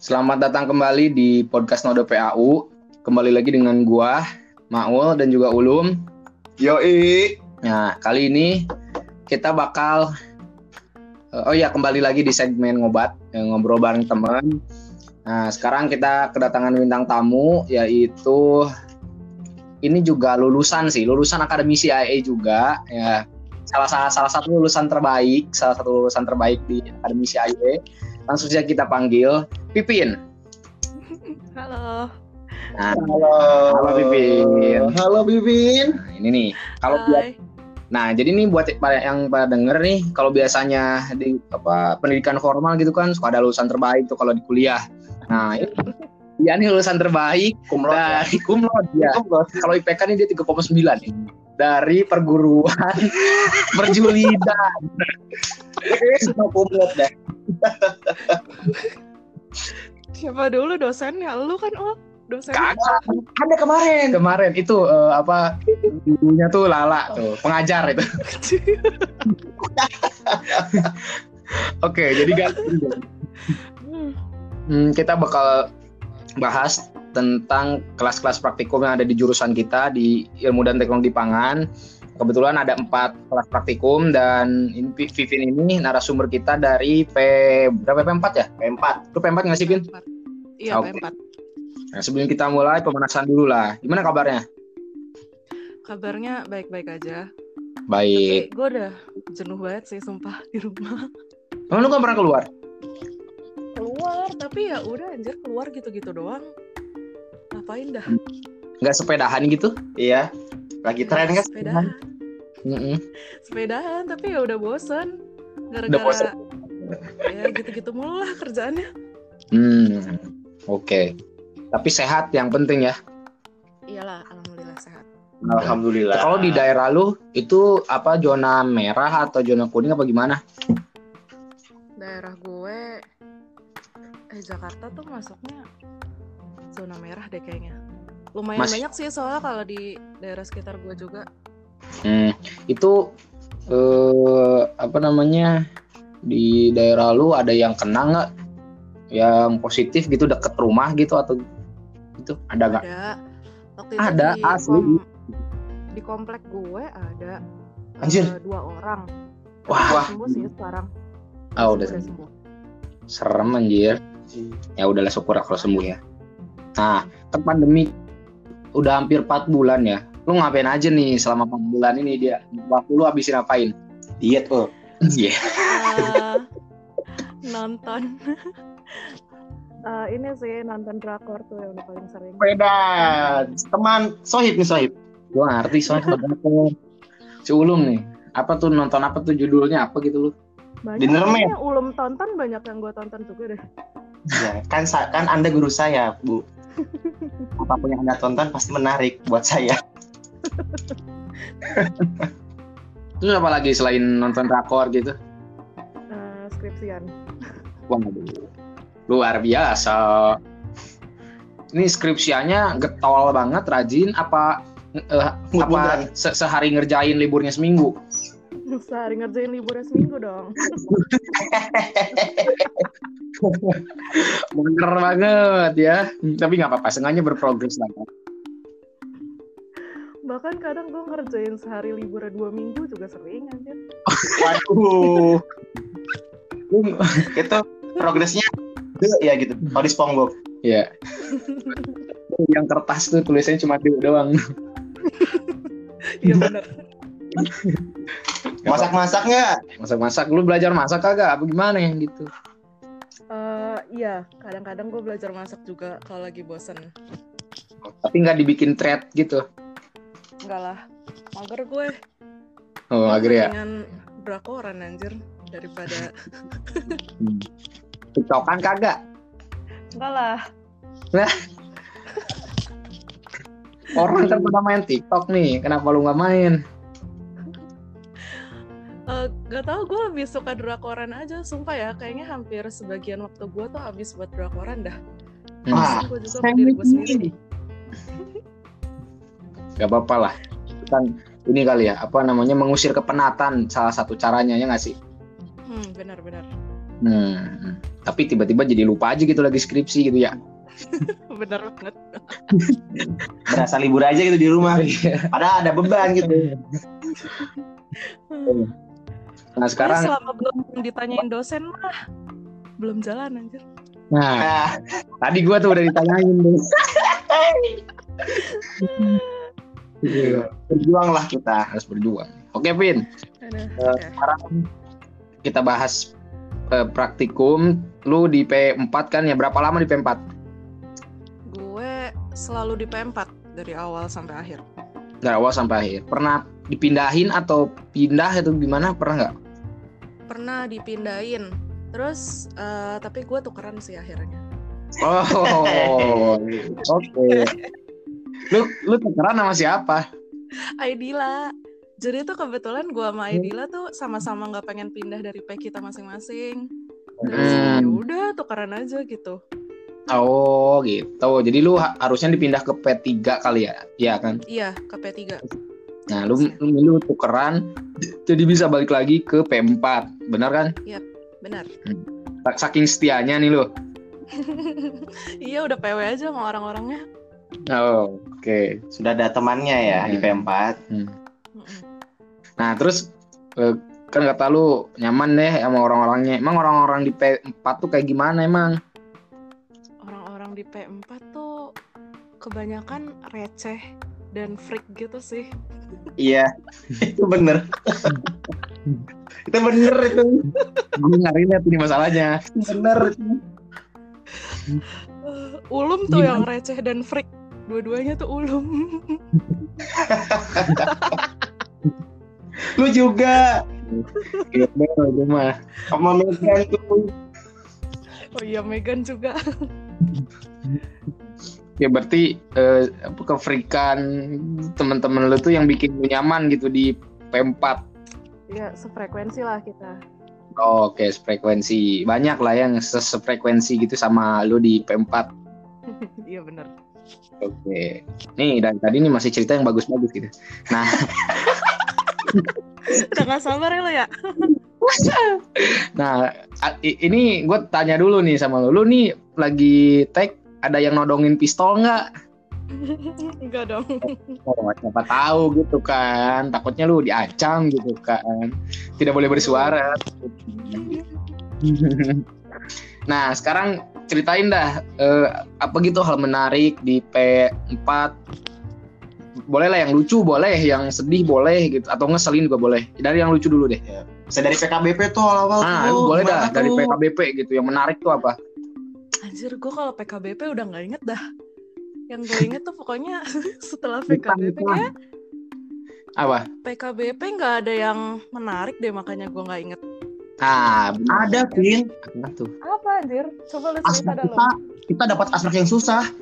Selamat datang kembali di podcast Nodo PAU. Kembali lagi dengan gua, Maul dan juga Ulum. Yoi. Nah, kali ini kita bakal oh ya kembali lagi di segmen ngobat yang ngobrol bareng teman. Nah, sekarang kita kedatangan bintang tamu yaitu ini juga lulusan sih, lulusan akademisi IAE juga ya. Salah, salah salah satu lulusan terbaik, salah satu lulusan terbaik di akademisi IAE. Langsung saja kita panggil Pipin. Halo. Nah, Halo. Halo, Pipin. Halo Bibin. Nah, ini nih. Kalau buat. Nah, jadi nih buat yang pada denger nih, kalau biasanya di apa pendidikan formal gitu kan suka ada lulusan terbaik tuh kalau di kuliah. Nah, ini dia nih lulusan terbaik Kumlot ya. dari kumlot ya. Kalau IPK nih dia 3,9 nih. Dari perguruan Berjulida. Semua kumlot deh. Siapa dulu dosennya? Lu kan oh dosen. Kagak. Ada kemarin. Kemarin itu eh, apa gurunya tuh Lala tuh, pengajar itu. Oke, jadi kan. Hmm, kita bakal bahas tentang kelas-kelas praktikum yang ada di jurusan kita di ilmu dan teknologi pangan. Kebetulan ada empat kelas praktikum dan ini Vi- Vivin ini narasumber kita dari P berapa P4 ya? P4. Lu P4 nggak sih Vin? P4. Iya, Oke. P4. Nah, sebelum kita mulai pemanasan dulu lah. Gimana kabarnya? Kabarnya baik-baik aja. Baik. Tapi gue udah jenuh banget sih sumpah di rumah. Emang lu gak pernah keluar? Keluar, tapi ya udah anjir keluar gitu-gitu doang. Ngapain dah? Nggak sepedahan gitu? Iya. Lagi tren kan? Sepedahan. Mm-mm. Sepedahan, tapi ya udah bosen. Udah bosen. Gara-gara ya gitu-gitu mulu lah kerjaannya. Hmm. Oke. Tapi sehat yang penting ya. Iyalah, alhamdulillah sehat. Alhamdulillah. Kalau di daerah lu itu apa zona merah atau zona kuning apa gimana? Daerah gue eh Jakarta tuh masuknya zona merah deh kayaknya. Lumayan Mas- banyak sih soalnya kalau di daerah sekitar gue juga. Hmm, itu eh apa namanya di daerah lu ada yang kena nggak? Yang positif gitu deket rumah gitu atau itu ada nggak? Ada. Waktu itu Ada, di, asli. kom- di komplek gue ada eh, Anjir. dua orang. Wah, sembuh sih sekarang. ah udah sembuh. serem anjir. Ya udahlah syukur kalau sembuh ya. Nah, kan pandemi udah hampir 4 bulan ya. Lu ngapain aja nih selama 4 bulan ini dia? Waktu lu habisin ngapain? diet oh. Iya. Eh, nonton. Eh, ini sih nonton drakor tuh yang udah paling sering. Beda. Teman Sohib nih Sohib. Gue ngerti soalnya kalau si Ulum nih. Apa tuh nonton apa tuh judulnya apa gitu lu? Banyak Dinner Man. ulum tonton banyak yang gue tonton juga deh. Ya, kan kan Anda guru saya, Bu. Apa pun yang Anda tonton pasti menarik buat saya. Terus apa lagi selain nonton drakor gitu? Eh, skripsian. Waduh. Luar biasa. Ini skripsianya getol banget, rajin apa eh, apa se- sehari ngerjain liburnya seminggu? Sehari ngerjain liburnya seminggu dong. Bener banget ya. Tapi nggak apa-apa, sengaja berprogres lah. Bahkan kadang gue ngerjain sehari liburnya dua minggu juga sering anjir. Waduh. Itu progresnya ya gitu. Kalau di SpongeBob. Ya. Yang kertas tuh tulisannya cuma D doang. Iya bener. Masak-masak nggak? Masak-masak, lu belajar masak kagak? Apa gimana ya gitu? Eh, iya, kadang-kadang gue belajar masak juga kalau lagi bosen. Tapi nggak dibikin thread gitu. Enggak lah, mager gue. Oh, agar ya. Dengan drakoran anjir daripada Hmm. Tiktokan kagak? enggak lah. Orang kan pada main TikTok nih, kenapa lu nggak main? Eh, gak tau gue lebih suka drakoran aja sumpah ya kayaknya hampir sebagian waktu gue tuh habis buat drakoran dah Hmm. Wah, gue juga sama diri gue sendiri Gak apa-apa lah. Kan ini kali ya apa namanya mengusir kepenatan salah satu caranya ya nggak sih Hmm, benar-benar. hmm. tapi tiba-tiba jadi lupa aja gitu lagi skripsi gitu ya Benar banget. Berasa libur aja gitu di rumah. Padahal ada beban gitu. Nah Sekarang selama belum ditanyain dosen mah belum jalan anjir. nah Nah, tadi gua tuh udah ditanyain tuh berjuanglah kita. harus berjuang oke Vin Aduh, Eh, oke. sekarang kita bahas eh, praktikum lu di P4 kan ya berapa lama di P4 Gue selalu di P4 dari awal sampai akhir. dari awal sampai akhir pernah dipindahin atau pindah itu gimana pernah nggak Pernah dipindahin. Terus eh, tapi gue tukeran sih akhirnya. oh oke lu lu tukeran sama siapa Aidila. Jadi tuh kebetulan gue sama Aidila tuh sama-sama nggak pengen pindah dari P kita masing-masing. Terus Hmm. ya udah tukeran aja gitu. oh gitu jadi lu ha- harusnya dipindah ke P3 kali ya Iya kan Iya ke P3. nah lu lu, lu tukeran jadi bisa balik lagi ke P4 benar kan Benar. saking setianya nih lu iya udah PW aja sama orang-orangnya. oh oke Sudah ada temannya ya di Hmm. P4. Mm-mm. Nah terus eh, kan kata lu nyaman deh sama orang-orangnya. Emang orang-orang di P4 tuh kayak gimana emang? Orang-orang di P4 tuh kebanyakan receh dan freak gitu sih. Iya, itu bener. itu bener itu. Gue nggak relate ini masalahnya. Bener. Eh, ulum tuh yang receh dan freak. Dua-duanya tuh ulum. Lu juga Iya bener, itu mah. sama Megan tuh. oh iya Megan juga. Ya berarti eh, kefrikan teman-teman lu tuh yang bikin lu nyaman gitu di P4. ya sefrekuensi lah kita. Oh, Oke, frekuensi banyak lah yang se- sefrekuensi gitu sama lu di P4. Iya bener. Oke, nih dari tadi nih masih cerita yang bagus-bagus gitu. Nah, Udah gak sabar ya lo ya? Nah, ini gue tanya dulu nih sama lu. Lu nih lagi tag ada yang nodongin pistol nggak? Enggak dong. Oh, siapa tahu gitu kan. Takutnya lu diancam gitu kan. Tidak boleh bersuara. nah, sekarang ceritain dah eh, apa gitu hal menarik di P4. Boleh lah yang lucu, boleh yang sedih, boleh gitu atau ngeselin juga boleh. Dari yang lucu dulu deh. Bisa dari PKBP tuh awal-awal Nah, tuh. boleh dah Gimana dari tuh? PKBP gitu. Yang menarik tuh apa? Anjir gue kalau PKBP udah nggak inget dah. Yang gue inget tuh pokoknya setelah PKBP kayak Apa? PKBP nggak ada yang menarik deh makanya gue nggak inget. Ah, benar. Ada, Vin. Apa tuh? Apa anjir? Coba lu cerita lo. kita, kita dapat aspek yang susah.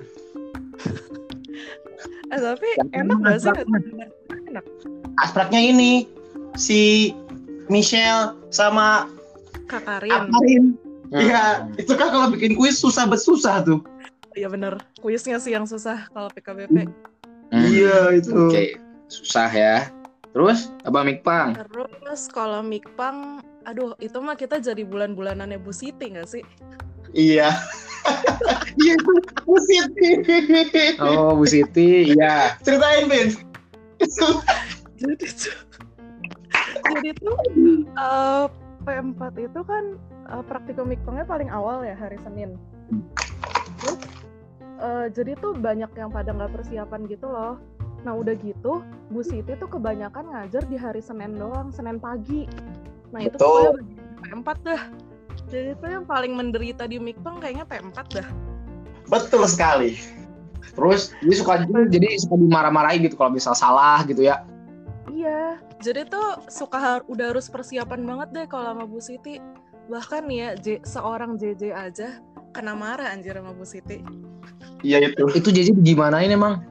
Eh tapi Yang enak gak sih? aspeknya? Enak. Aspeknya ini si Michelle sama Kak Karin. Karin. Hmm. Iya, itu kan kalau bikin kuis susah bersusah tuh. Iya bener. Kuisnya sih yang susah kalau PKBP. Hmm. Iya, itu. Oke, susah ya. Terus Abang Mikpang. Terus kalau Mikpang, aduh itu mah kita jadi bulan-bulanannya Bu Siti gak sih? Iya. Iya, itu Busit. Oh, Bu Siti, iya. Ceritain, Vin. jadi tuh jadi tuh eh, P4 itu kan eh, praktikum mikpangnya paling awal ya hari Senin terus eh, jadi tuh banyak yang pada nggak persiapan gitu loh nah udah gitu Bu Siti tuh kebanyakan ngajar di hari Senin doang Senin pagi nah itu Betul. pokoknya bagian P4 dah jadi tuh yang paling menderita di mikpang kayaknya P4 dah Betul sekali. Terus dia suka jadi suka dimarah-marahin gitu kalau misal salah gitu ya. Iya, jadi tuh suka har- udah harus persiapan banget deh kalau sama Bu Siti. Bahkan ya, J- seorang JJ aja kena marah anjir sama Bu Siti. Iya itu. Itu jadi gimanain emang?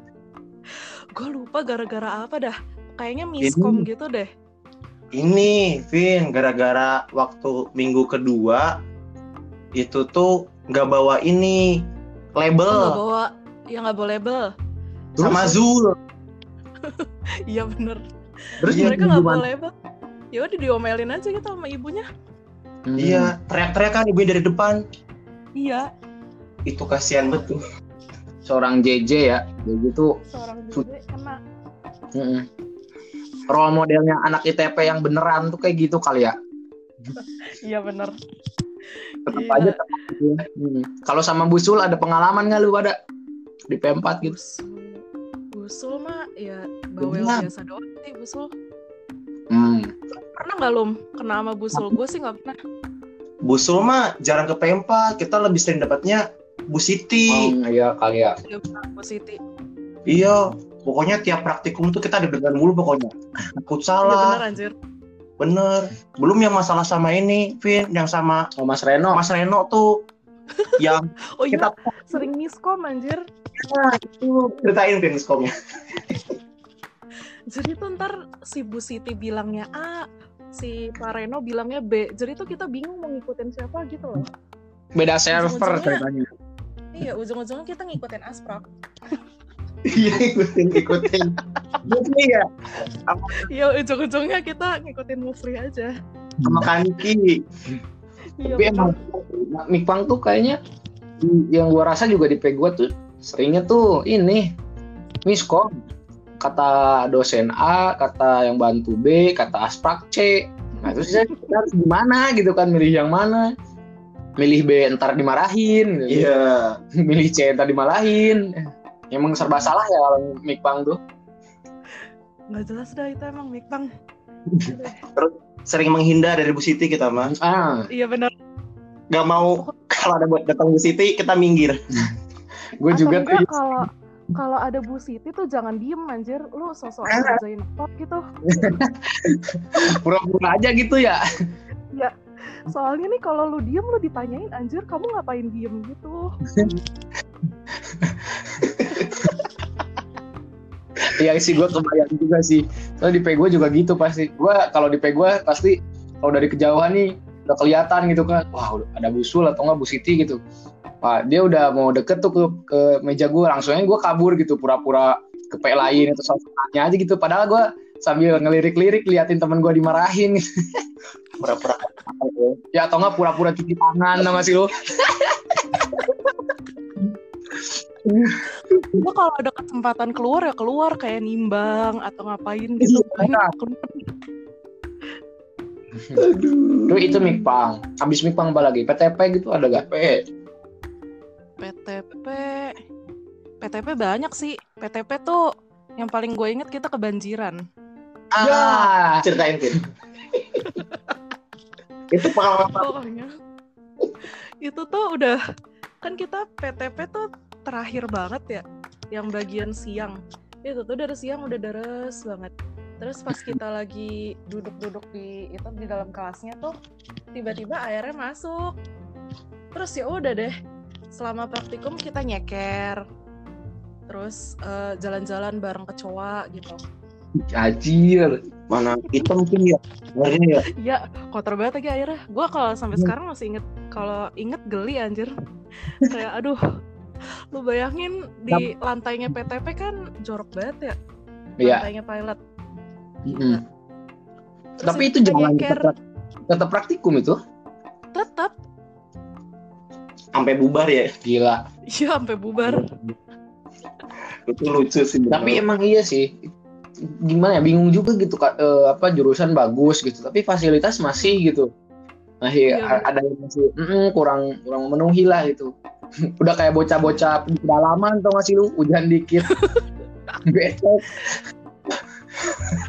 Gue lupa gara-gara apa dah. Kayaknya miskom gitu deh. Ini, Vin, gara-gara waktu minggu kedua itu tuh nggak bawa ini Nggak label bawa, ya nggak bawa label. sama Zul. Iya bener. Terus mereka nggak boleh bang ya udah diomelin aja gitu sama ibunya Hmm. Iya, teriak-teriak kan ibunya dari depan. iya Itu kasihan betul. Seorang JJ ya. JJ tuh seorang bule kena mm-mm. role modelnya anak ITP yang beneran tuh kayak gitu kali ya. iya bener Tetap Iya. aja tetap gitu ya. Mm. Kalau sama Busul ada pengalaman nggak lu pada di P4 gitu? busul busul mah ya bawel Bener. biasa doang sih busul Hmm. Pernah nggak lum kena sama busul gue sih nggak pernah Busul mah jarang ke P4, kita lebih sering dapatnya Bu Siti. Oh, iya kali ya. bilang Bu Siti Iya, pokoknya tiap praktikum tuh kita deg-degan mulu pokoknya. Takut Iya bener salah, anjir bener. Belum yang masalah sama ini, Vin, yang sama Oh Mas Reno. Mas Reno tuh. yang oh iya kita sering miskom anjir itu ceritain Vin skomnya. jadi tuh ntar si Bu Siti bilangnya A si Pak Reno bilangnya B. Jadi tuh kita bingung mau ngikutin siapa gitu loh. Beda server ceritanya. iya ujung-ujungnya kita ngikutin Asprok Iya, ikutin, ikutin. Mufli ya, iya ujung-ujungnya kita ngikutin Mufri aja. Sama Kanki. iya Tapi emang Mikpang tuh kayaknya yang gua rasa juga di P gua tuh seringnya tuh ini miskom kata dosen A, kata yang bantu B, kata asprak C. Nah terus kita harus gimana gitu kan milih yang mana? Milih B ntar dimarahin, gitu. Iya. milih C ntar dimarahin. Emang serba salah ya kalau Mikpang tuh. nggak jelas dah itu emang Mikpang Sering menghindar dari Bu Siti kita mah. Ah, iya bener Gak mau kalau ada buat datang Bu Siti kita minggir. gue juga enggak tuh kalau kalau ada Bu Siti tuh jangan diem anjir lu sosok ngerjain apa gitu pura-pura aja gitu ya. soalnya nih kalau lu diem lu ditanyain anjir kamu ngapain diem gitu Iya sih gue kebayang juga sih. Soalnya di P gue juga gitu pasti. Gue kalau di P gue pasti kalau dari kejauhan nih udah kelihatan gitu kan. Wah ada busul atau enggak Bu Siti gitu. Wah dia udah mau deket tuh ke, ke meja gue langsungnya gue kabur gitu pura-pura ke P lain atau sama tanya aja gitu. Padahal gue sambil ngelirik-lirik liatin temen gue dimarahin. Pura-pura. ya atau enggak pura-pura cuci tangan sama sih lu. Gua kalau ada kesempatan keluar ya keluar kayak nimbang atau ngapain gitu. Iya. Keluar. Tuh itu Mikpang. Habis Mikpang apa lagi? PTP gitu ada gak? P. PTP PTP banyak sih. PTP tuh yang paling gue inget kita kebanjiran. Ah, Ceritain Vin. itu pengalaman Pokoknya. Itu tuh udah kan kita PTP tuh terakhir banget ya yang bagian siang. Itu tuh dari siang udah deres banget. Terus pas kita lagi duduk-duduk di itu di dalam kelasnya tuh tiba-tiba airnya masuk. Terus ya udah deh selama praktikum kita nyeker terus eh, jalan-jalan bareng kecoa gitu Anjir. mana kita mungkin ya. Sebenarnya ya. ya kotor banget lagi airnya gue kalau sampai sekarang masih inget kalau inget geli anjir kayak aduh lu bayangin di lantainya PTP kan jorok banget ya Iya. lantainya pilot Mm. Terus Tapi itu jangan nyeker, tetap, tetap praktikum itu. tetap Sampai bubar ya. Gila. iya sampai bubar Itu lucu sih. Tapi emang iya sih. Gimana ya bingung juga gitu Kak, eh, apa jurusan bagus gitu, tapi fasilitas masih gitu. Masih Iya, ada yang masih mm, kurang kurang memenuhi lah itu. Udah kayak bocah-bocah di pedalaman tau gak sih lu hujan dikit. Besok.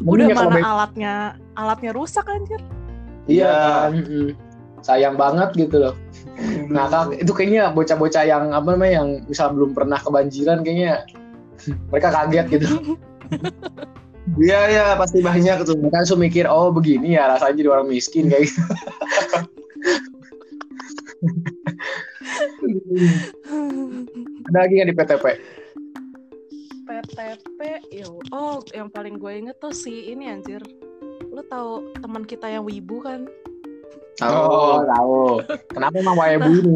udah ya mana be- alatnya alatnya rusak anjir Iya Ya. kan. Sayang banget gitu loh. Nah, kak, itu kayaknya bocah-bocah yang apa namanya yang misal belum pernah kebanjiran kayaknya mereka kaget gitu. Iya ya pasti banyak tuh. Mereka langsung mikir, oh begini ya rasanya jadi orang miskin kayak gitu. Ada lagi nggak di PTP? PTP yo oh yang paling gue inget tuh si ini anjir lu tahu teman kita yang wibu kan Oh, tahu. Kenapa emang Waebu ini?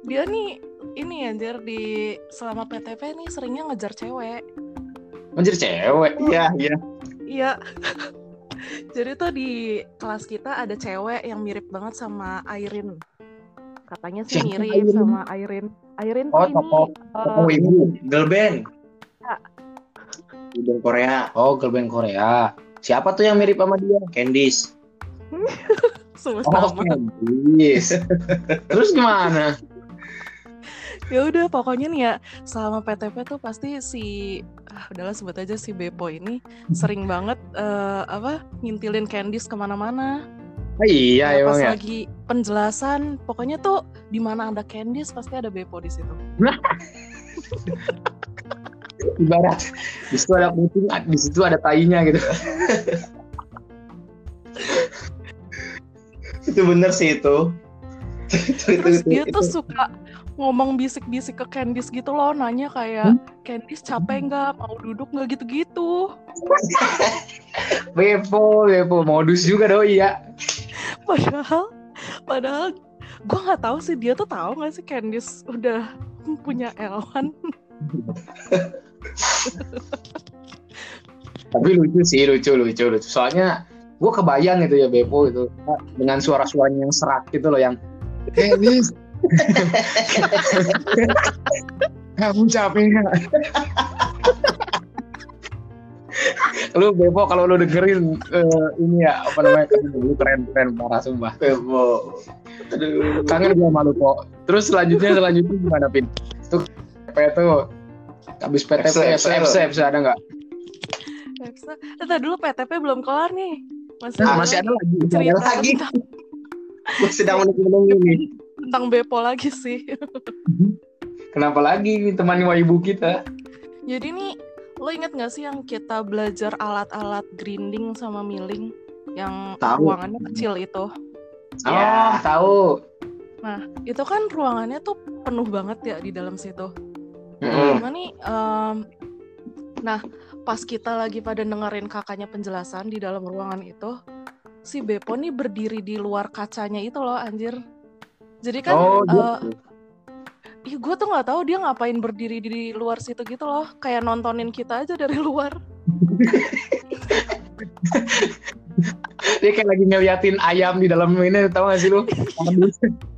dia nih ini anjir di selama PTP nih seringnya ngejar cewek Anjir cewek. Iya iya. Iya. Jadi tuh di kelas kita ada cewek yang mirip banget sama Airin. Katanya sih Siapa mirip Airin? sama Airin. Airin tuh Oh, ini tokoh- eh, Oh ibu, girl band. Ya. Girl band Korea, Oh, girl band Korea. Siapa tuh yang mirip sama dia? Candice. semua Oh. Candice. Terus gimana? Ya udah pokoknya nih ya selama PTP tuh pasti si ah, udahlah sebut aja si Bepo ini sering banget eh, apa ngintilin Candice ke mana-mana. Oh, iya, Kayak emang pas ya. lagi penjelasan, pokoknya tuh di mana ada Candice pasti ada Bepo di situ. Ibarat di situ ada kucing, di situ ada tainya gitu. Itu bener sih itu. Terus dia tuh suka ngomong bisik-bisik ke Candice gitu loh, nanya kayak Candice capek nggak, mau duduk nggak gitu-gitu. Bepo, Bepo modus juga doi ya. Padahal, padahal gue nggak tahu sih dia tuh tahu nggak sih Candice udah punya Elwan. Tapi lucu sih, lucu, lucu, lucu. Soalnya gue kebayang gitu ya Bepo itu dengan suara-suaranya yang serak gitu loh yang Candice. Kamu capek nggak? lu Bepo kalau lu dengerin eh, ini ya apa namanya lu keren keren parah sumpah Bebo. Aduh. kangen gue malu kok terus selanjutnya selanjutnya gimana pin tuh PTP tuh habis PTP FC, FC, FC, FC ada nggak tadi dulu PTP belum kelar nih. Masih, nah, masih ada lagi masih ada cerita lagi tentang, Gue sedang menunggu ini. tentang Bepo lagi sih. kenapa lagi temani ibu kita Jadi nih, lo inget gak sih yang kita belajar alat-alat grinding sama milling yang Tahu. ruangannya kecil itu? oh tahu Itu kan ruangannya tuh penuh banget ya di dalam situ. Mm. Cuma nih, em, nah pas kita lagi pada dengerin kakaknya penjelasan di dalam ruangan itu, si Bepo nih berdiri di luar kacanya itu loh, anjir. Jadi kan, oh eh, gitu. ih gue tuh nggak tahu dia ngapain berdiri di luar situ gitu loh, kayak nontonin kita aja dari luar. dia kayak lagi ngeliatin ayam di dalam ini tau gak sih lu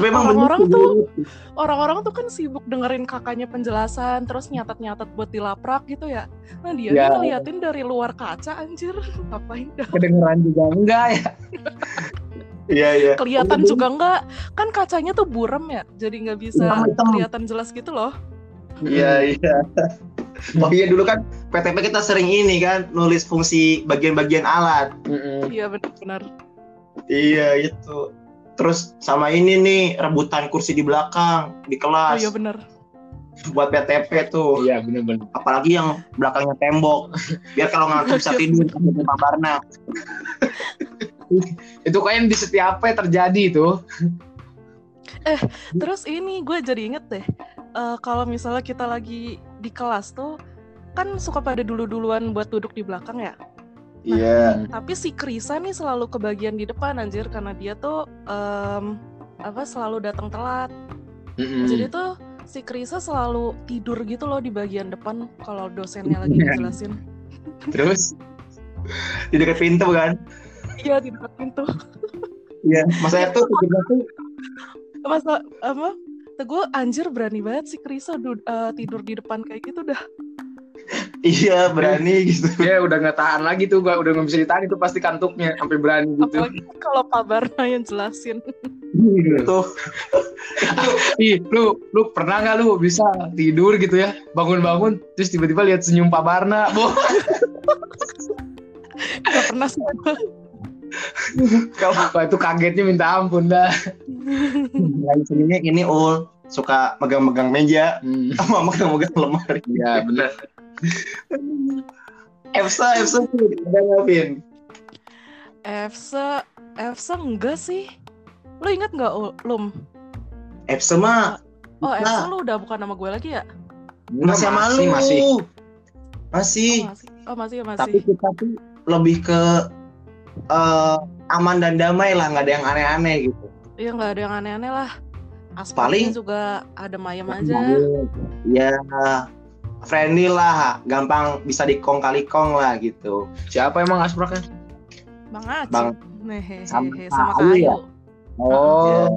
Orang-orang tuh-. Orang-orang tuh kan sibuk dengerin kakaknya penjelasan, terus nyatet-nyatet buat dilaprak gitu ya. Nah dia Ya. ngeliatin dari luar kaca, anjir, ngapain dah? kedengeran juga enggak ya Iya iya. kelihatan juga nggak kan kacanya tuh buram ya jadi nggak bisa Hitam-hitam. kelihatan jelas gitu loh Iya iya. Oh iya dulu kan PTP kita sering ini kan nulis fungsi bagian-bagian alat. Iya benar-benar Iya itu. Terus sama ini nih rebutan kursi di belakang di oh kelas iya benar buat PTP tuh. iya bener-bener Apalagi yang belakangnya tembok. Biar kalau ngantuk bisa tidur sampai ke Barna. itu kayaknya di setiap apa terjadi itu terus ini gue jadi inget deh eh, kalau misalnya kita lagi di kelas tuh kan suka pada dulu-duluan buat duduk di belakang ya Iya. tapi si Krisa nih selalu kebagian di depan anjir karena dia tuh em, apa selalu datang telat Mm-mm. jadi tuh si Krisa selalu tidur gitu loh di bagian depan kalau dosennya lagi ngejelasin terus Di dekat pintu kan. iya di dekat pintu Iya. Masa itu tidurnya tuh masa apa gue anjir berani banget sih Krisa eh, tidur di depan kayak gitu dah iya berani gitu. dia udah nggak tahan lagi tuh gak udah nggak bisa ditahan itu pasti kantuknya sampai berani gitu apalagi kalau Pak Barna yang jelasin Tuh. ih lu lu pernah nggak lu bisa tidur gitu ya bangun-bangun terus tiba-tiba lihat senyum Pak Barna Boh, nggak pernah sih Wah, itu kagetnya minta ampun dah lain seninya ini ul suka megang-megang meja hmm. sama megang-megang lemari. ya benar Efsa, Efsa tuh ada nggak Vin? Efsa Efsa enggak sih lu ingat nggak Lum Efsa mah oh. Efsa lu udah bukan nama gue lagi ya masih sama lu. masih masih Masih. oh, masih oh masih ya Tapi masih kita tuh lebih ke eh, aman dan damai lah, nggak ada yang aneh-aneh gitu. Iya nggak ada yang aneh-aneh lah aspalnya Paling- juga ada ayam aja Ya, friendly lah, gampang bisa dikong kali kong lah gitu. Siapa emang aspraknya? Bang Acit. Bang- Nih, Sama hehehe, sama Kayu ya? Oh.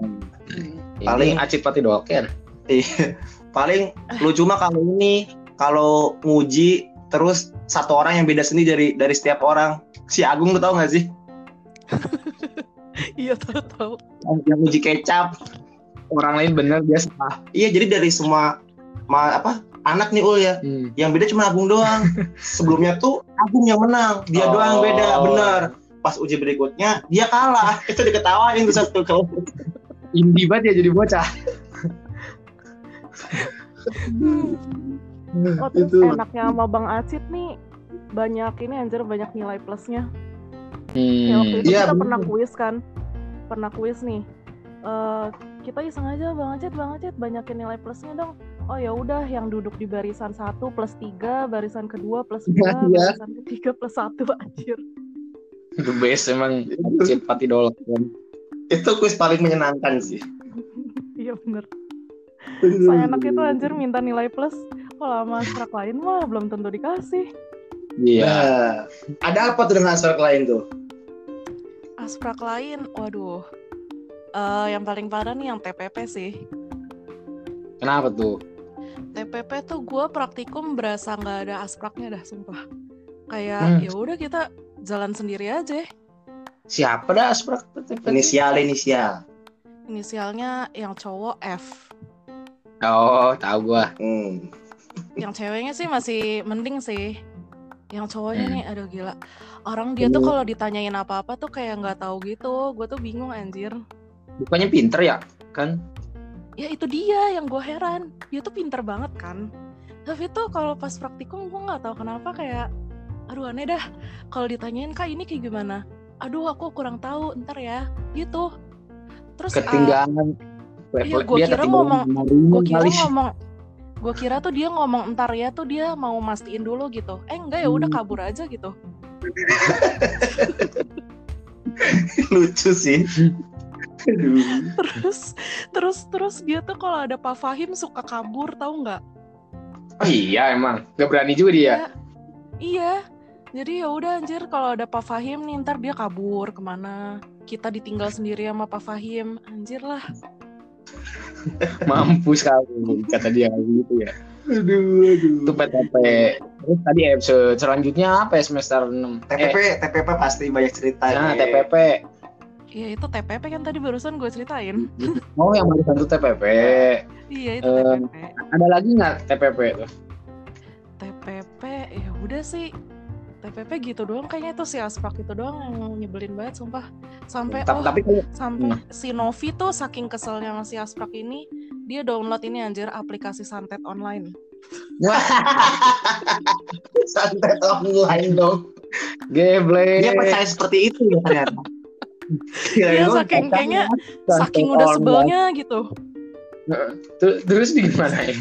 Paling- Acit Pati Doker. Iya. Paling lucu mah kalau ini kalau nguji terus satu orang yang beda sendiri dari dari setiap orang. Si Agung lu tau gak sih? Iya tahu-tahu. Yang nguji kecap. Orang lain bener dia salah. Iya, jadi dari semua ma- apa anak nih Ul ya. Hmm. Yang beda cuma Agung doang. Sebelumnya tuh Agung yang menang, dia Oh. doang beda, bener. Pas uji berikutnya dia kalah. Itu diketawain tuh satu kelas. Indie banget ya jadi bocah. Oh, terus Itu. enaknya sama Bang Acit nih banyak ini anjir banyak nilai plusnya. Hmm. Ya waktu itu Iya, kita bener. pernah kuis kan. Pernah kuis nih. Eh kita iseng aja Bang Acit, Bang Acit banyakin nilai plusnya dong. Oh ya udah yang duduk di barisan 1 plus 3, barisan kedua plus 2, Iya. barisan ketiga plus 1 anjir. The best emang Acit Pati Doker. Itu kuis paling menyenangkan sih. Iya bener. Saya enak itu anjir minta nilai plus. Kalau sama astrak lain mah belum tentu dikasih. Iya. Nah, ada apa tuh dengan aspek lain tuh? Asprak lain, waduh. Eh yang paling parah nih yang TPP sih. Kenapa tuh? TPP tuh gue praktikum berasa nggak ada aspraknya dah, sumpah. Kayak Hmm. ya udah kita jalan sendiri aja. Siapa dah asprak? Inisial inisial. Inisialnya yang cowok F, Oh, tahu gua. Hmm. yang ceweknya sih masih mending sih. Yang cowoknya Hmm. nih, aduh gila. Orang dia tuh kalau ditanyain apa-apa tuh kayak nggak tahu gitu. Gue tuh bingung anjir. Bukannya pinter ya? Kan? Ya itu dia yang gue heran. Dia tuh pinter banget kan. Tapi tuh kalau pas praktikum gue nggak tahu kenapa kayak, aduh aneh dah. Kalau ditanyain kak ini kayak gimana? Aduh aku kurang tahu. Ntar ya. Gitu. Terus uh, Ketinggalan. Level- gua dia kira ngomong- gue kira ngomong gue kira tuh dia ngomong entar ya tuh dia mau mastiin dulu gitu eh enggak ya udah Hmm. kabur aja gitu Lucu sih. Terus terus terus dia tuh kalau ada Pak Fahim suka kabur tahu nggak Oh iya emang. Gak berani juga dia. Ya, iya jadi ya udah anjir kalau ada Pak Fahim nih ntar dia kabur ke mana kita ditinggal sendiri sama Pak Fahim anjir lah Mampus sekali kata dia gitu ya. Aduh, aduh. Itu PTP. Terus tadi episode selanjutnya apa ya semester 6? TPP, Eh, TPP pasti banyak cerita. nah, nih. TPP. Ya itu TPP kan tadi barusan gue ceritain Oh yang barusan itu TPP. iya itu Eh, TPP Ada lagi nggak TPP tuh? TPP ya udah sih TPP gitu doang kayaknya itu si Aspak itu doang yang nyebelin banget sumpah sampai Ta- oh Tapi kalau sampai si Novi tuh saking keselnya sama si Aspak ini dia download ini anjir aplikasi santet online Santet online dong. Geble. Dia percaya seperti itu ya ternyata. Iya lu saking kayaknya saking udah sebelnya gitu Ter- Terus di gimana ya?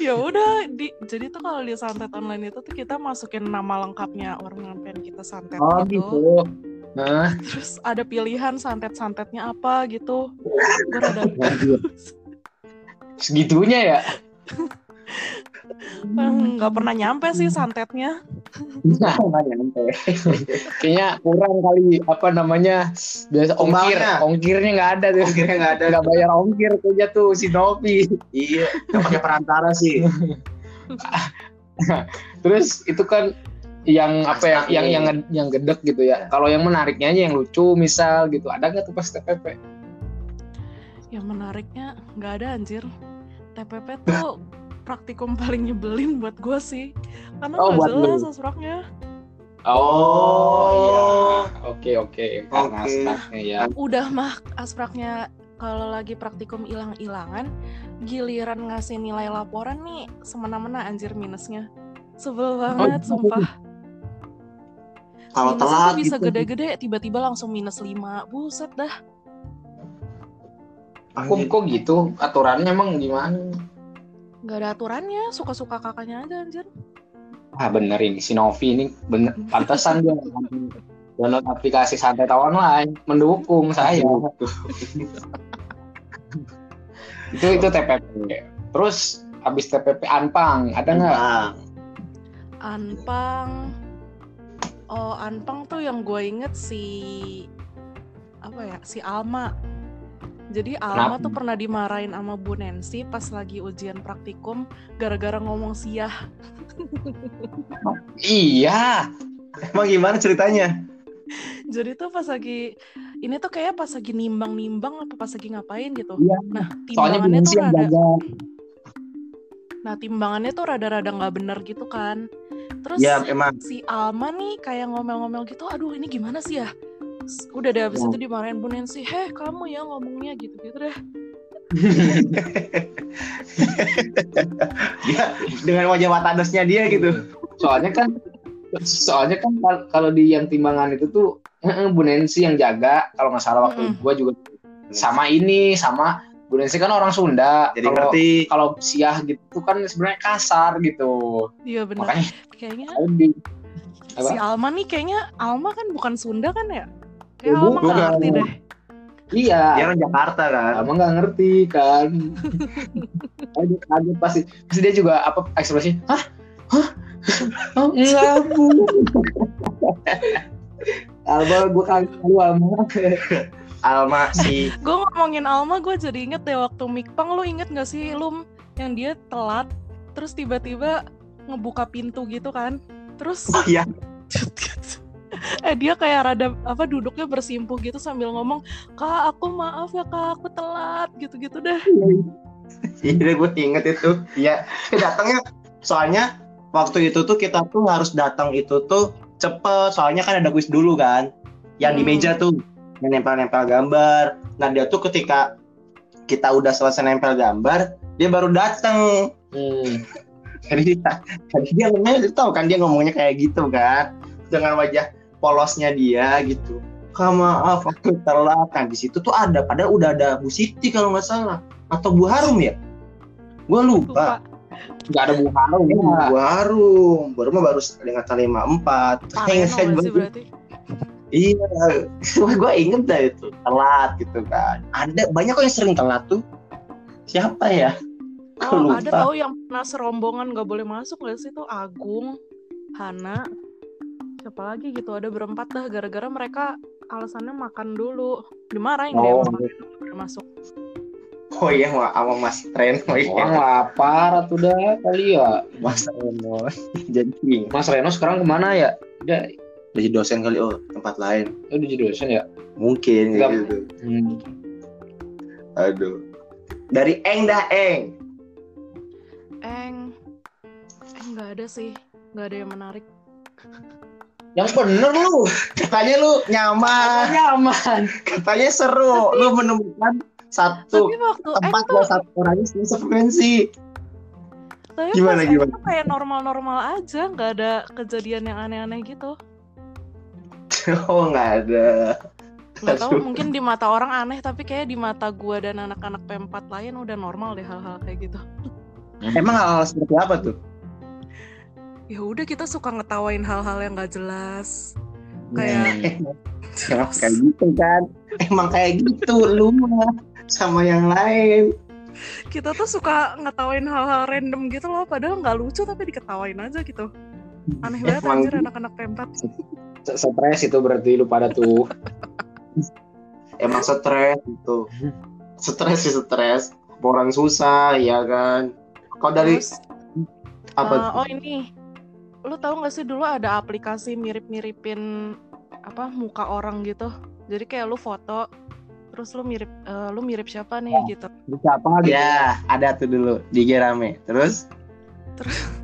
ya udah di jadi tuh kalau di santet online itu tuh kita masukin nama lengkapnya orang yang pengen kita santet Oh gitu. gitu. Nah, terus ada pilihan santet santetnya apa gitu gue rada segitunya ya. nggak pernah nyampe sih santetnya Nah, nggak nyampe. Kayaknya kurang kali apa namanya biasa ongkir, ongkirnya nggak ada tuh. Ongkirnya nggak ada. Nggak bayar ongkir kayaknya tuh si Novi. Iya, nggak pakai perantara sih. Terus itu kan yang apa ya, yang yang yang gedek gitu ya. Kalau yang menariknya aja yang lucu misal gitu. Ada nggak tuh pas TPP? yang menariknya nggak ada anjir TPP tuh praktikum paling nyebelin buat gue sih karena Oh, buat jelas lu. asraknya Oh, iya. Oke oke. Karena Oke. ya. udah mah aspraknya kalau lagi praktikum hilang-hilangan giliran ngasih nilai laporan nih semena-mena anjir minusnya sebel banget iya. sumpah kalau telat bisa gitu. gede-gede tiba-tiba langsung minus 5 buset dah Aku kok gitu aturannya emang gimana? Nggak ada aturannya suka-suka kakaknya aja anjir Ah bener ini si Novi ini bener pantesan dia download aplikasi santet online mendukung saya. itu itu TPP. Terus habis TPP Anpang, ada nggak? Anpang. Oh, Anpang tuh yang gue inget si apa ya? Si Alma. Jadi Alma Kenapa? tuh pernah dimarahin sama Bu Nancy pas lagi ujian praktikum gara-gara ngomong siah. Iya. emang gimana ceritanya? Jadi tuh pas lagi ini tuh kayak pas lagi nimbang-nimbang apa pas lagi ngapain gitu. Iya. Nah, timbangannya tuh rada jaga. Nah, timbangannya tuh rada-rada nggak bener gitu kan. Terus Ya emang. si Alma nih kayak ngomel-ngomel gitu, aduh ini gimana sih ya? Udah deh abis Ya. itu dimarahin Bu Nancy, heh kamu ya ngomongnya gitu-gitu deh. Dia dengan wajah watadosnya dia gitu. Soalnya kan soalnya kan kal- kalau di yang timbangan itu tuh eh, Bu Nancy yang jaga kalau nggak salah waktu Mm-mm. itu gua juga sama ini sama Bu Nancy kan orang Sunda. Jadi Kalau ngerti. kalau siah gitu kan sebenarnya kasar gitu. Iya. Makanya Kayaknya apa? si Alma nih kayaknya Alma kan bukan Sunda kan ya? Kayak Bukan. Alma nggak ngerti deh. Iya. Dia orang Jakarta kan. Abang nggak ngerti kan. Aduh, kaget pasti. Pasti dia juga apa ekspresi? Hah? Hah? Oh, enggak, Bu. Alba, gue kaget lu Alma. Alma si Gue ngomongin Alma, gue jadi inget deh waktu Mikpang, lu inget gak sih Lum yang dia telat, terus tiba-tiba ngebuka pintu gitu kan? Terus Oh iya. eh dia kayak rada apa duduknya bersimpuh gitu sambil ngomong kak aku maaf ya kak aku telat gitu-gitu deh Iya, gue inget itu. Iya, datangnya soalnya waktu itu tuh kita tuh harus datang itu tuh cepet. Soalnya kan ada kuis dulu kan, yang di Hmm. meja tuh yang nempel-nempel gambar. Nah dia tuh ketika kita udah selesai nempel gambar, dia baru datang. Hmm. Jadi dia, jadi dia ngomongnya, tahu kan dia ngomongnya kayak gitu kan, dengan wajah polosnya dia gitu. Kak maaf aku telat. Nah di situ tuh ada, padahal udah ada Bu Siti kalau nggak salah, atau Bu Harum ya? Gue lupa. Nggak ada Bu Harum ya. Bu Harum, baru mah baru dengan lima empat. Iya, gue inget dah itu telat gitu kan. Ada banyak kok yang sering telat tuh. Siapa ya? Aku oh lupa. ada tahu yang pernah serombongan nggak boleh masuk nggak sih tuh Agung Hana siapa lagi gitu ada berempat dah gara-gara mereka alasannya makan dulu dimarahin Oh. nggak boleh masuk Oh iya, sama sama Mas Ren. Oh iya, Orang lapar atau udah kali ya. Mas Reno. Jadi Mas Reno sekarang ke mana ya? Dia jadi dosen kali oh tempat lain. udah jadi dosen ya? Mungkin gitu. Hmm. Aduh. Dari Eng dah Eng. Eng Eng nggak ada sih nggak ada yang menarik Yang bener lu. Katanya lu nyaman, Nyaman. katanya seru. Lu menemukan satu tapi tempat tuh buat satu orang ini sefrekuensi. tapi Gimana, gimana? kayak normal-normal aja nggak ada kejadian yang aneh-aneh gitu Oh nggak ada. nggak tahu mungkin di mata orang aneh tapi kayak di mata gua dan anak-anak P4 lain udah normal deh hal-hal kayak gitu Emang hal-hal seperti apa tuh? Ya udah kita suka ngetawain hal-hal yang nggak jelas kayak Emang kayak gitu kan? Emang kayak gitu lu sama yang lain. kita tuh suka ngetawain hal-hal random gitu loh padahal nggak lucu tapi diketawain aja gitu aneh banget Emang anjir anak-anak P4 Stres itu berarti lu pada tuh. emang stres gitu. Stres sih stres. Orang susah ya kan. Kau dari Terus, apa? eh, oh ini lu tahu nggak sih dulu ada aplikasi mirip-miripin apa muka orang gitu? Jadi kayak lu foto terus lu mirip eh, lu mirip siapa nih gitu. Siapa gitu? Ya, ada tuh dulu di rame. Terus?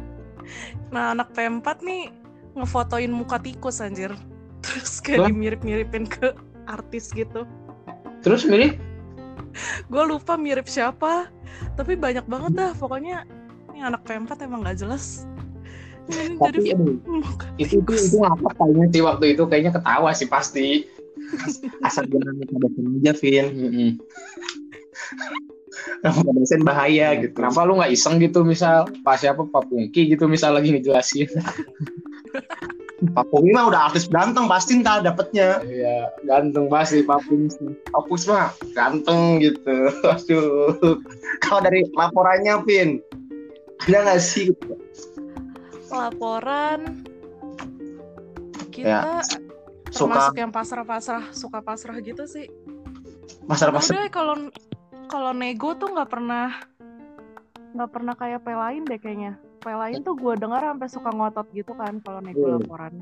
Nah anak P4 nih ngefotoin muka tikus anjir. Terus kayak Hah? dimirip-miripin ke artis gitu. Terus milih gue lupa mirip siapa tapi banyak banget dah. Pokoknya ini anak P4 emang nggak jelas tapi aduh, itu itu itu ngakak kayaknya sih waktu itu kayaknya ketawa sih pasti. asal jangan pada aja, Vin. Sama dosen bahaya gitu. Kenapa lu nggak iseng gitu misal pas siapa Pak Pungki gitu misal lagi ngejelasin. Pak Pumi mah udah artis ganteng pasti ntar dapetnya. Iya, ganteng pasti Papung. Papus mah ganteng gitu. Aduh. Kalau dari laporannya, Pin, ada nggak sih? Laporan Ya, kita Suka termasuk yang pasrah-pasrah suka pasrah gitu sih pasar-pasar. udah kalau kalau nego tuh nggak pernah nggak pernah kayak P lain deh kayaknya P lain tuh gue dengar sampai suka ngotot gitu kan kalau nego Hmm. laporan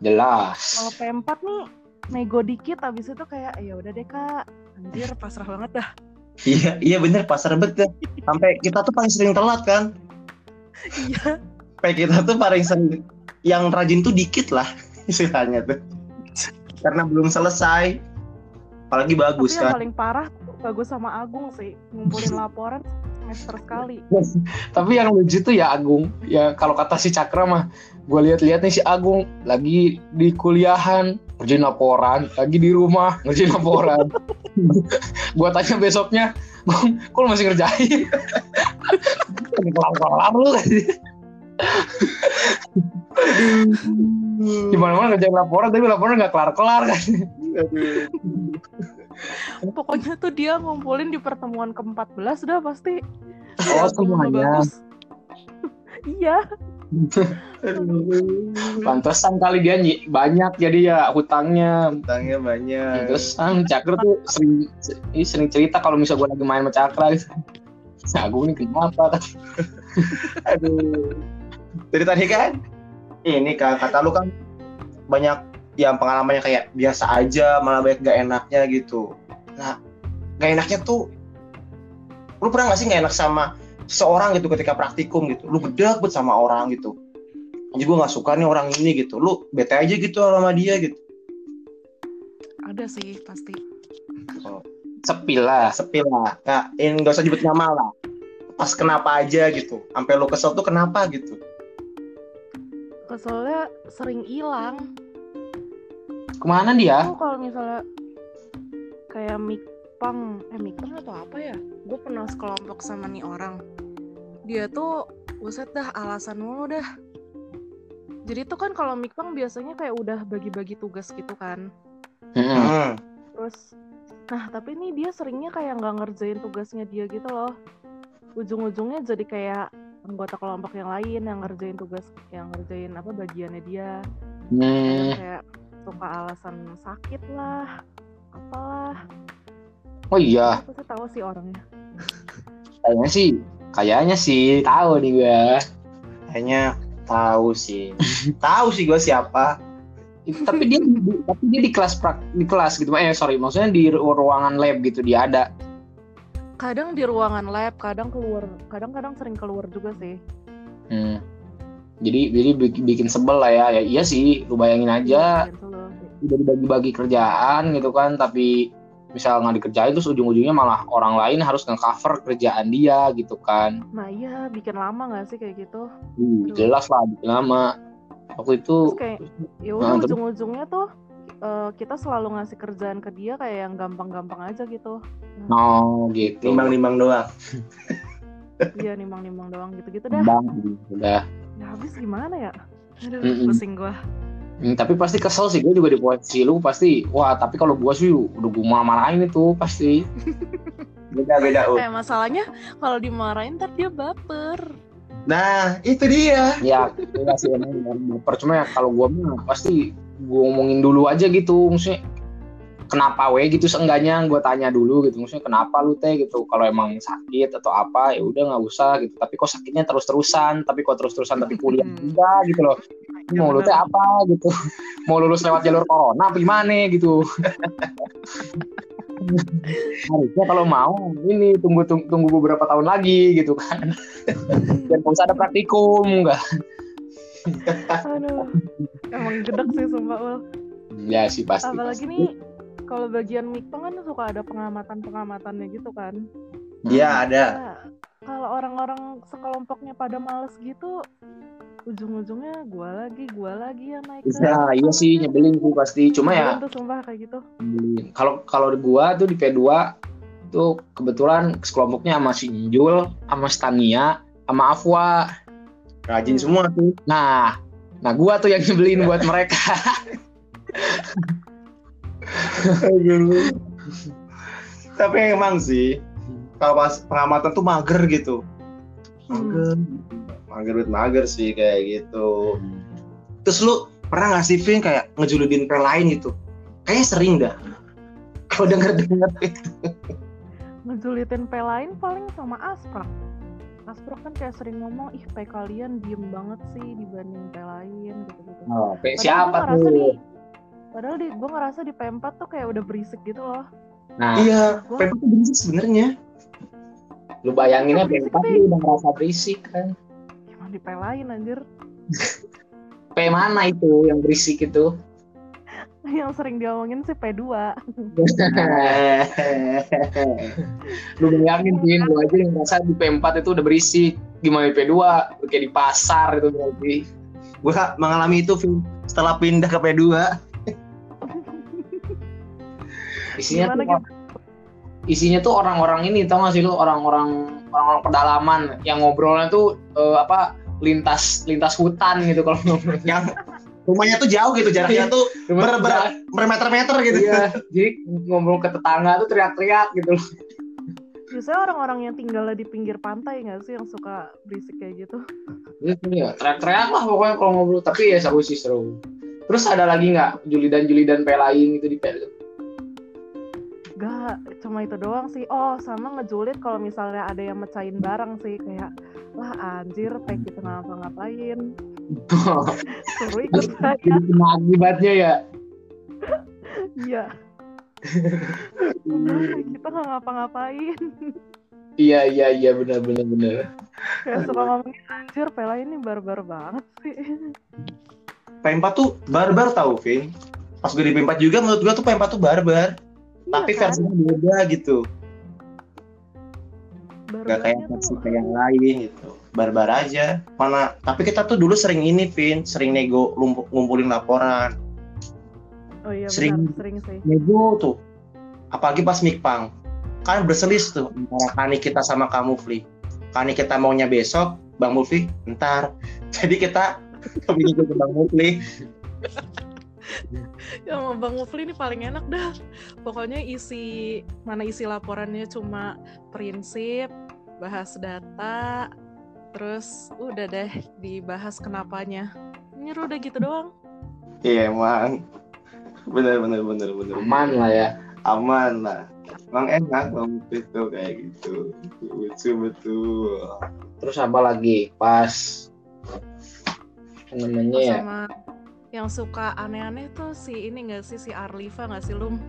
Jelas. kalau P4 nih nego dikit abis itu kayak ya udah deh kak anjir pasrah banget dah Iya, iya bener pasar betul. Sampai kita tuh paling sering telat kan. iya kita tuh paling sering yang rajin tuh dikit lah istilahnya tuh. Karena belum selesai. Apalagi bagus tapi yang kan. paling parah tuh bagus sama Agung sih ngumpulin laporan semester sekali Tapi yang lucu tuh ya Agung. Ya kalau kata si Cakra mah, gue lihat-lihat nih si Agung lagi di kuliahan ngerjain laporan, lagi di rumah ngerjain laporan. gue tanya besoknya, Gung, kok lu masih ngerjain? Kelar-kelar lu kan. Gimana-mana ngerjain laporan, tapi laporan nggak kelar-kelar kan. pokoknya tuh dia ngumpulin di pertemuan ke-14 udah pasti Oh, semuanya. bagus. iya Pantesan kali dia nyi- banyak jadi ya hutangnya. Utangnya banyak. Terus ah, Cakra tuh sering sering cerita kalau misalnya gue lagi main sama Cakra. Si Agung ini kenapa? Aduh. Dari tadi kan ini kan kata lu kan banyak yang pengalamannya kayak biasa aja malah banyak gak enaknya gitu. Nah, gak enaknya tuh lu pernah gak sih gak enak sama seseorang gitu ketika praktikum gitu. Lu gedek banget sama orang gitu. Anjir gue gak suka nih orang ini gitu. Lu bete aja gitu sama dia gitu. ada sih pasti Sepi lah. Sepi lah. Nah, ini gak usah nyebut nama lah. Pas kenapa aja gitu. Sampai lu kesel tuh kenapa gitu. Keselnya sering hilang Ke mana dia? Aku kalau misalnya kayak mikpang, eh mikpang atau apa ya? Gue pernah sekelompok sama nih orang. Dia tuh, buset dah alasan mulu dah. Jadi tuh kan kalau mikpang biasanya kayak udah bagi-bagi tugas gitu kan. Hmm. Terus, nah tapi nih dia seringnya kayak nggak ngerjain tugasnya dia gitu loh. Ujung-ujungnya jadi kayak anggota kelompok yang lain yang ngerjain tugas, yang ngerjain apa bagiannya dia. Hmm. kayak suka alasan sakit lah, apalah. Oh iya, Aku sih tahu sih orangnya. kayaknya sih, kayaknya sih tahu nih gue. Kayaknya tahu sih. tahu sih gue siapa. tapi dia di- tapi dia di kelas prak, di kelas gitu. Eh sorry, maksudnya di ru- ruangan lab gitu dia ada. Kadang di ruangan lab, kadang keluar, kadang-kadang sering keluar juga sih. Hmm. Jadi jadi bik- bikin sebel lah ya. ya iya sih, lu bayangin aja loh. udah dibagi-bagi kerjaan gitu kan tapi misal nggak dikerjain terus ujung-ujungnya malah orang lain harus nge-cover kerjaan dia gitu kan Nah iya, bikin lama nggak sih kayak gitu? Hmm, jelas lah bikin lama waktu itu Terus kayak, ya Nah, ujung-ujungnya tuh eh, kita selalu ngasih kerjaan ke dia kayak yang gampang-gampang aja gitu. no gitu Nimbang-nimbang doang. Iya nimbang-nimbang doang gitu-gitu dah. Bang, udah Ya habis gimana ya? Aduh, Mm-mm. pusing gua. Hmm, tapi pasti kesel sih gue juga di posisi lu pasti wah tapi kalau gue sih udah gue marah-marahin itu pasti Beda-beda. Ut. Eh masalahnya kalau dimarahin ntar dia baper. Nah, itu dia. ya enggak sih emang baper cuma ya kalau gue mah pasti gue ngomongin dulu aja gitu maksudnya kenapa we gitu seenggaknya gue tanya dulu gitu maksudnya kenapa lu teh gitu kalau emang sakit atau apa ya udah nggak usah gitu tapi kok sakitnya terus terusan tapi kok terus terusan tapi kuliah juga gitu loh. Mau lu teh apa gitu? Mau lulus lewat jalur corona apa gimana gitu? Harusnya kalau mau ini tunggu tunggu, beberapa tahun lagi gitu kan. Dan usah ada praktikum enggak Aduh, emang gedek sih sumpah Ul. ya sih pasti Apalagi pasti. nih kalau bagian mikpang kan suka ada pengamatan-pengamatannya gitu kan. Iya, ada. Nah, kalau orang-orang sekelompoknya pada males gitu, ujung-ujungnya gua lagi, gua lagi yang naik. Nah, iya sih nyebelin sih pasti. Cuma ya tuh sumpah kayak gitu. kalau kalau di gua tuh di P2 tuh kebetulan sekelompoknya sama si sama Stania, sama Afwa. Rajin semua tuh. Nah, Nah, gua tuh yang nyebelin buat mereka. Tapi emang sih kalau pas pengamatan tuh mager gitu. Mager. Mager banget mager sih kayak gitu. Terus lu pernah nggak sih Vin kayak ngejulidin pre lain gitu? Kayaknya sering dah. Kalau denger denger itu. Ngejulitin P lain paling sama Asprak kan kayak sering ngomong, ih P kalian diem banget sih dibanding P lain gitu-gitu. Oh, P Padahal siapa tuh? di- Padahal di, gue ngerasa di P4 tuh kayak udah berisik gitu loh. Nah, Iya, Gua- Pepe tuh berisik sebenarnya. lu bayanginnya Berisik, P4 tapi- lu udah ngerasa berisik kan. Gimana di P lain anjir. P mana itu yang berisik itu? Yang sering diomongin sih P2. lu bayangin Vin, lu aja yang ngerasa di P4 itu udah berisik. Gimana di P2? Lu kayak di pasar itu berarti. gue mengalami itu Vin, setelah pindah ke P2. Isinya Gimana tuh gitu? isinya tuh orang-orang ini tau gak sih lu orang-orang orang-orang pedalaman yang ngobrolnya tuh eh, apa lintas lintas hutan gitu kalau ngobrol. Rumahnya tuh jauh gitu, jaraknya tuh ber, ber, bermeter-meter gitu. Iya, jadi ngobrol ke tetangga tuh teriak-teriak gitu loh. Biasanya orang-orang yang tinggal di pinggir pantai nggak sih yang suka berisik kayak gitu? Gitu ya, teriak-teriak lah pokoknya kalau ngobrol. Tapi ya seru sih seru. Terus ada lagi nggak julidan-julidan P lain gitu di P? Gak, cuma itu doang sih. Oh, sama ngejulit kalau misalnya ada yang mecahin barang sih. Kayak, lah anjir, kayak kita ngapa-ngapain. Jadi kena akibatnya ya. Iya. Kita nggak ngapa-ngapain. Iya iya iya benar benar benar. Kayak suka ngomongin, anjir, Pela ini barbar banget sih. P4 tuh barbar tau, Vin. Pas gue di P4 juga menurut gue tuh P4 tuh barbar. Tapi Iya kan? versinya beda gitu. Gak kayak versi kayak yang lain gitu. Barbar aja. Mana? Tapi kita tuh dulu sering ini, Vin. Sering nego ngumpulin laporan. oh iya sering- benar, sering sih. Nego tuh. Apalagi pas Mikpang. Kan berselis tuh antara Kani kita sama kamu, Fli. Kani kita maunya besok, Bang Mulfi, ntar. Jadi kita kebingung ke Bang Mulfi. Ya sama Bang Mufli ini paling enak dah. Pokoknya isi mana isi laporannya cuma prinsip, bahas data, terus udah deh dibahas kenapanya. Nyuruh udah gitu doang. Iya, emang. Bener, bener, bener, bener. Aman lah ya. aman lah emang enak Bang tuh kayak gitu lucu betul Terus apa lagi? Pas namanya ya? sama yang suka aneh-aneh tuh si ini gak sih si Arlifa gak sih Lum?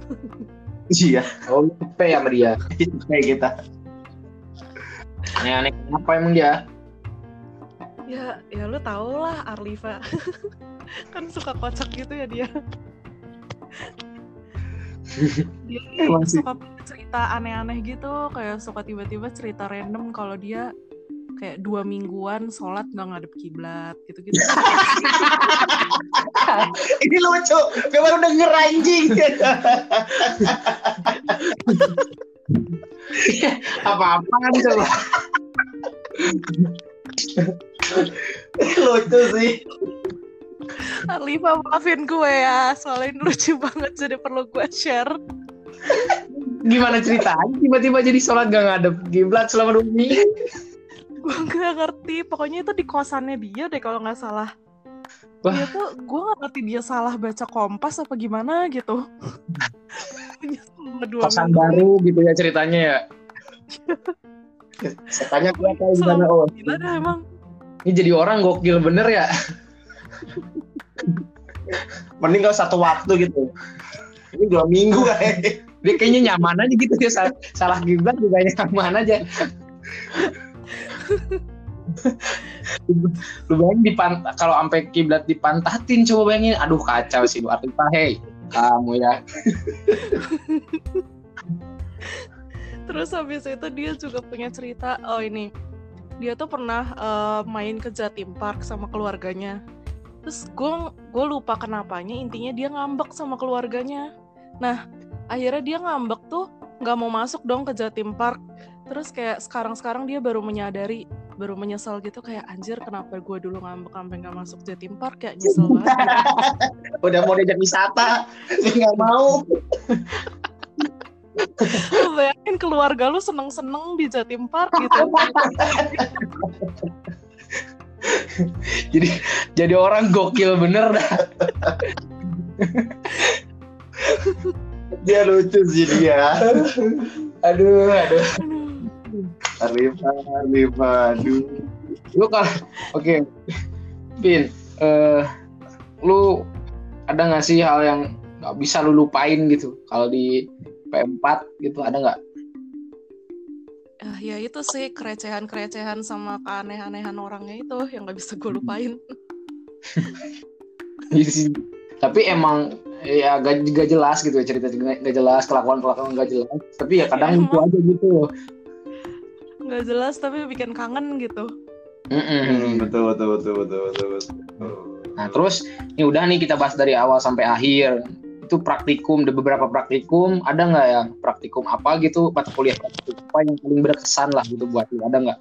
iya Oh, lu P ya sama dia. kayak kita Aneh-aneh kenapa emang dia? Ya, ya lu tau lah Arlifa. kan suka kocak gitu ya dia. dia Emang sih. suka punya cerita aneh-aneh gitu, kayak suka tiba-tiba cerita random kalau dia kayak dua mingguan sholat nggak ngadep kiblat gitu-gitu. ini lucu gue baru denger anjing Apa-apaan coba? Lucu sih Arlifa maafin gue ya, soalnya ini lucu banget jadi perlu gue share. Gimana ceritanya? Tiba-tiba jadi sholat gak ngadep kiblat selama dua minggu. gue nggak ngerti pokoknya itu di kosannya dia deh kalau nggak salah Wah. dia tuh gue nggak ngerti dia salah baca kompas apa gimana gitu Kosan minggu baru gitu ya ceritanya ya. Setannya gue tahu di mana oh gila dah emang Ini jadi orang gokil bener ya. mending gak satu waktu gitu. Ini dua minggu kayak. Dia kayaknya nyaman aja gitu ya. Salah, salah kiblat juga nyaman aja. lu bayangin dipan kalau sampai kiblat dipantatin coba bayangin. Aduh kacau sih lu Artifa hey kamu ya. Terus habis itu dia juga punya cerita oh ini dia tuh pernah eh, main ke Jatim Park sama keluarganya. Terus gue gue lupa kenapanya intinya dia ngambek sama keluarganya. Nah akhirnya dia ngambek tuh nggak mau masuk dong ke Jatim Park. Terus kayak sekarang-sekarang dia baru menyadari baru menyesal gitu kayak anjir kenapa gue dulu ngambek sampai nggak masuk Jatim Park ya? Nyesel banget. Udah mau diajak wisata, nggak mau. lu bayangin keluarga lu seneng-seneng di Jatim Park gitu. Jadi jadi orang gokil bener dah. Dia lucu sih dia. aduh aduh. Arlifa, Arlifa, aduh. lu kalau oke. Pin eh lu ada nggak sih hal yang nggak bisa lu lupain gitu? Kalau di P4 gitu ada nggak? Ah, ya itu sih kerecehan-kerecehan sama keaneh-anehan orangnya itu yang nggak bisa gue lupain. Iya tapi emang ya gak, gak jelas gitu ya cerita gak, gak jelas kelakuan kelakuan gak jelas. Tapi ya kadang Ya, lucu aja gitu. Nggak jelas tapi bikin kangen gitu. Mm-mm. Hmm, betul, betul, betul, betul, betul. Nah terus ini udah nih kita bahas dari awal sampai akhir itu praktikum ada beberapa praktikum ada nggak ya praktikum apa gitu mata kuliah praktikum apa yang paling berkesan lah gitu buat lu ada nggak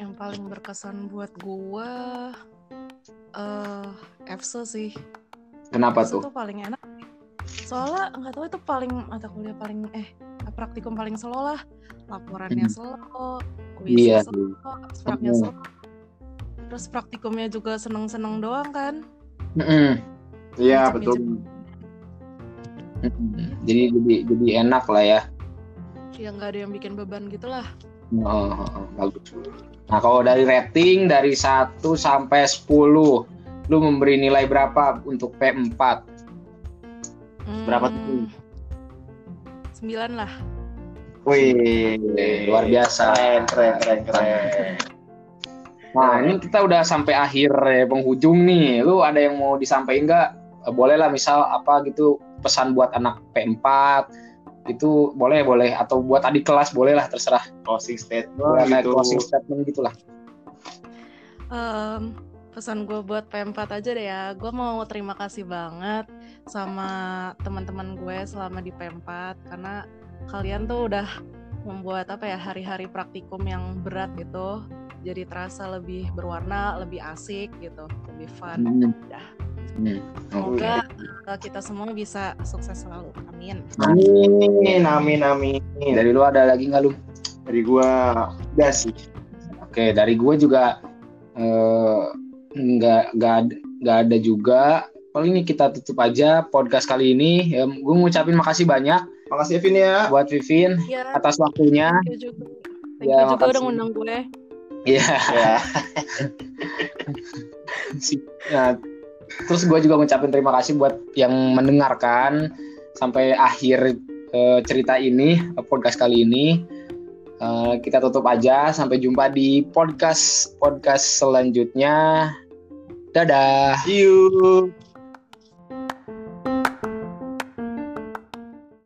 yang paling berkesan buat gue eh EFSO sih kenapa EFSO tuh tuh paling enak soalnya nggak tahu itu paling mata kuliah paling eh praktikum paling slow lah laporannya Hmm. Iya. kuisnya slow abstraknya Hmm. slow terus praktikumnya juga seneng-seneng doang kan Mm-mm. Iya, Macam-macam. betul. Jadi jadi jadi enak lah ya ya nggak ada yang bikin beban gitu lah Oh, oh, oh, bagus nah kalau dari rating dari 1 sampai 10 lu memberi nilai berapa untuk P4 Berapa Hmm, tuh? sembilan lah Wih, luar biasa Keren, keren, keren, keren. Nah, ini kita udah sampai akhir eh, penghujung nih. Lu ada yang mau disampaikan nggak? Eh, Boleh lah misal apa gitu pesan buat anak P4 itu boleh boleh atau buat adik kelas boleh lah terserah. Closing statement kayak gitu. closing statement gitulah. Em, pesan gue buat P4 aja deh ya gue mau terima kasih banget sama teman-teman gue selama di P4 karena kalian tuh udah membuat apa ya hari-hari praktikum yang berat gitu jadi terasa lebih berwarna lebih asik gitu lebih fun Hmm. Dah. Hmm. semoga eh, kita semua bisa sukses selalu amin Amin, amin, amin. Dari lu ada lagi nggak lu? Dari gua udah sih. Oke, dari gue juga eh, nggak nggak ad- nggak ada juga. Paling ini kita tutup aja podcast kali ini. Ya, gue ngucapin makasih banyak Makasih Evin ya. buat Vivin ya atas waktunya. thank you juga thank Ya, you juga udah makasih. ngundang gue Iya. Ya. Si- Nah, terus gue juga ngucapin terima kasih buat yang mendengarkan sampai akhir eh, cerita ini podcast kali ini. Eh, kita tutup aja. Sampai jumpa di podcast podcast selanjutnya. Dadah. See you.